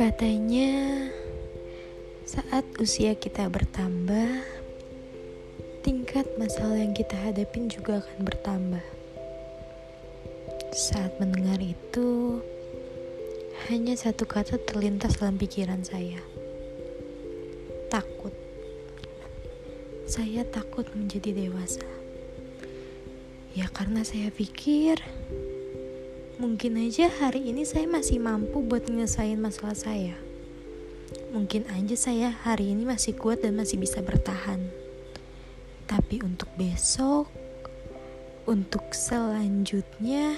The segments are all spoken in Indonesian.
Katanya, saat usia kita bertambah, tingkat masalah yang kita hadapin juga akan bertambah. Saat mendengar itu, hanya satu kata terlintas dalam pikiran saya. Takut. Saya takut menjadi dewasa. Ya karena saya pikir Mungkin aja hari ini saya masih mampu buat nyelesain masalah saya. Mungkin aja saya hari ini masih kuat dan masih bisa bertahan. Tapi untuk besok, untuk selanjutnya,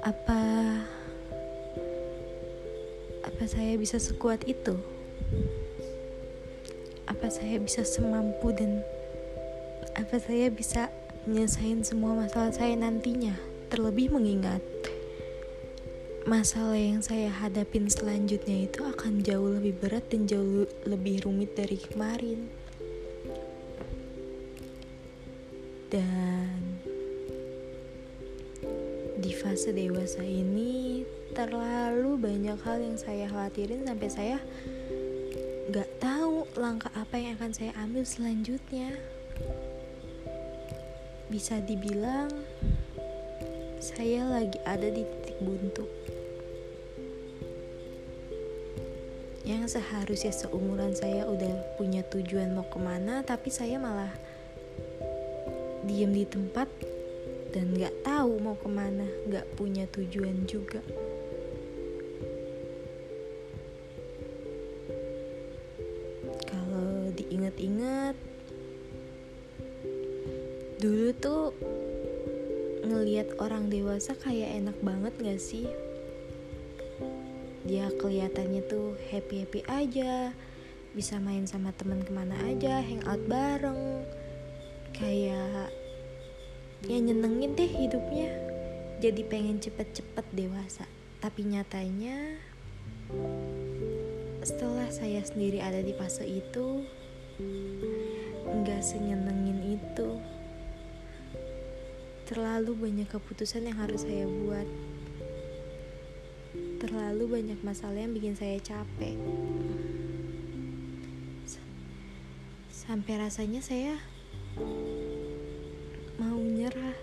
apa apa saya bisa sekuat itu? Apa saya bisa semampu dan apa saya bisa nyelesain semua masalah saya nantinya? Terlebih mengingat masalah yang saya hadapin selanjutnya itu akan jauh lebih berat dan jauh lebih rumit dari kemarin. Dan di fase dewasa ini terlalu banyak hal yang saya khawatirin sampai saya gak tahu langkah apa yang akan saya ambil selanjutnya. Bisa dibilang saya lagi ada di titik buntu. yang seharusnya seumuran saya udah punya tujuan mau ke mana tapi saya malah diem di tempat dan gak tahu mau ke mana gak punya tujuan juga kalau diingat-ingat dulu tuh ngelihat orang dewasa kayak enak banget gak sih? Dia kelihatannya tuh happy happy aja bisa main sama teman ke mana aja hangout bareng. Kayak ya nyenengin deh hidupnya. Jadi pengen cepet-cepet dewasa. Tapi nyatanya setelah saya sendiri ada di fase itu nggak senyenengin itu terlalu banyak keputusan yang harus saya buat. Terlalu banyak masalah yang bikin saya capek. Sampai rasanya saya mau nyerah.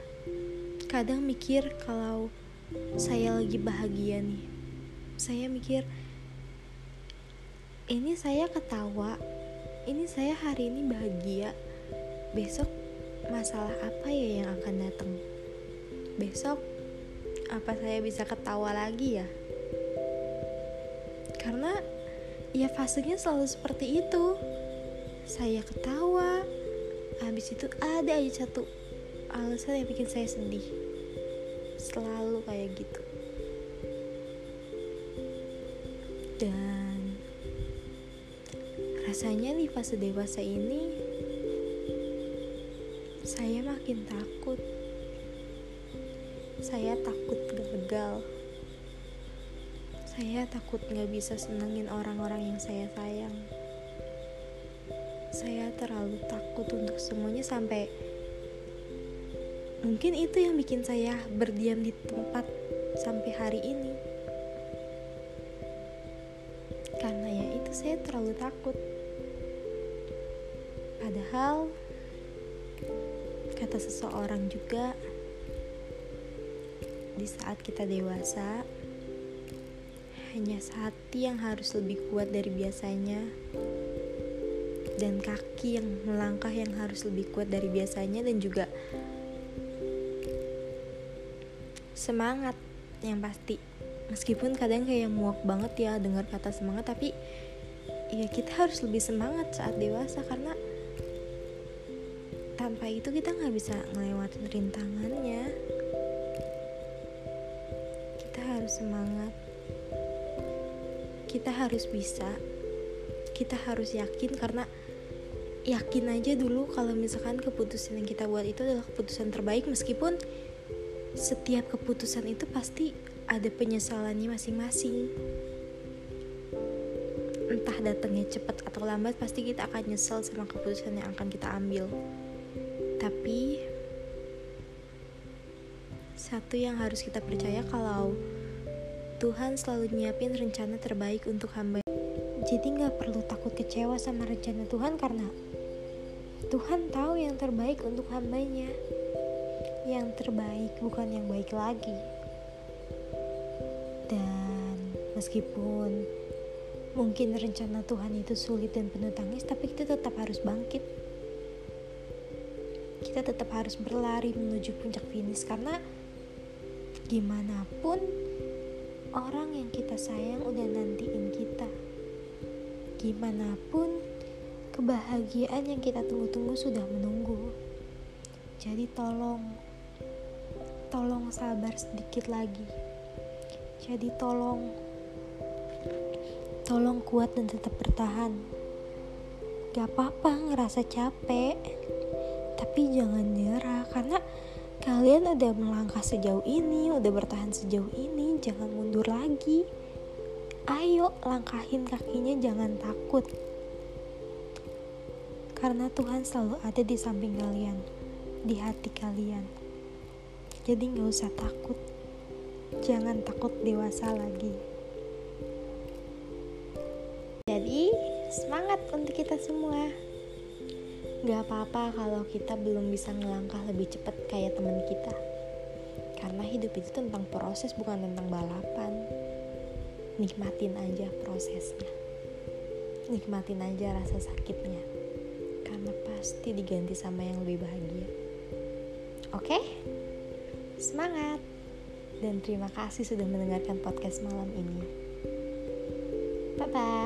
Kadang mikir kalau saya lagi bahagia nih. Saya mikir ini saya ketawa. Ini saya hari ini bahagia. Besok masalah apa ya yang akan datang? Besok apa saya bisa ketawa lagi ya? Karena ya fasenya selalu seperti itu. Saya ketawa habis itu ada aja satu alasan yang bikin saya sedih. Selalu kayak gitu. Dan rasanya di fase dewasa ini saya makin takut saya takut gagal saya takut gak bisa senengin orang-orang yang saya sayang. Saya terlalu takut untuk semuanya sampai mungkin itu yang bikin saya berdiam di tempat sampai hari ini. Karena ya itu saya terlalu takut. Padahal kata seseorang juga di saat kita dewasa hanya hati yang harus lebih kuat dari biasanya dan kaki yang melangkah yang harus lebih kuat dari biasanya dan juga semangat yang pasti. Meskipun kadang kayak muak banget ya dengar kata semangat tapi ya kita harus lebih semangat saat dewasa karena tanpa itu kita nggak bisa ngelewatin rintangannya. Kita harus semangat. Kita harus bisa. Kita harus yakin karena yakin aja dulu kalau misalkan keputusan yang kita buat itu adalah keputusan terbaik meskipun setiap keputusan itu pasti ada penyesalannya masing-masing. Entah datangnya cepat atau lambat pasti kita akan nyesel sama keputusan yang akan kita ambil tapi satu yang harus kita percaya kalau Tuhan selalu nyiapin rencana terbaik untuk hamba. Jadi nggak perlu takut kecewa sama rencana Tuhan karena Tuhan tahu yang terbaik untuk hambanya. Yang terbaik bukan yang baik lagi. Dan meskipun mungkin rencana Tuhan itu sulit dan penuh tangis, tapi kita tetap harus bangkit. Kita tetap harus berlari menuju puncak finish karena gimana pun orang yang kita sayang udah nantiin kita. Gimana pun kebahagiaan yang kita tunggu-tunggu sudah menunggu. Jadi tolong, tolong sabar sedikit lagi. Jadi tolong, tolong kuat dan tetap bertahan. Gak apa-apa ngerasa capek, tapi jangan nyerah karena kalian udah melangkah sejauh ini, udah bertahan sejauh ini, jangan mundur lagi. Ayo langkahin kakinya, jangan takut karena Tuhan selalu ada di samping kalian, di hati kalian. Jadi gak usah takut, jangan takut dewasa lagi. Jadi semangat untuk kita semua. Gak apa-apa kalau kita belum bisa ngelangkah lebih cepat kayak teman kita. Karena hidup itu tentang proses bukan tentang balapan. Nikmatin aja prosesnya. Nikmatin aja rasa sakitnya karena pasti diganti sama yang lebih bahagia. Oke? Semangat! Dan terima kasih sudah mendengarkan podcast malam ini. Bye-bye!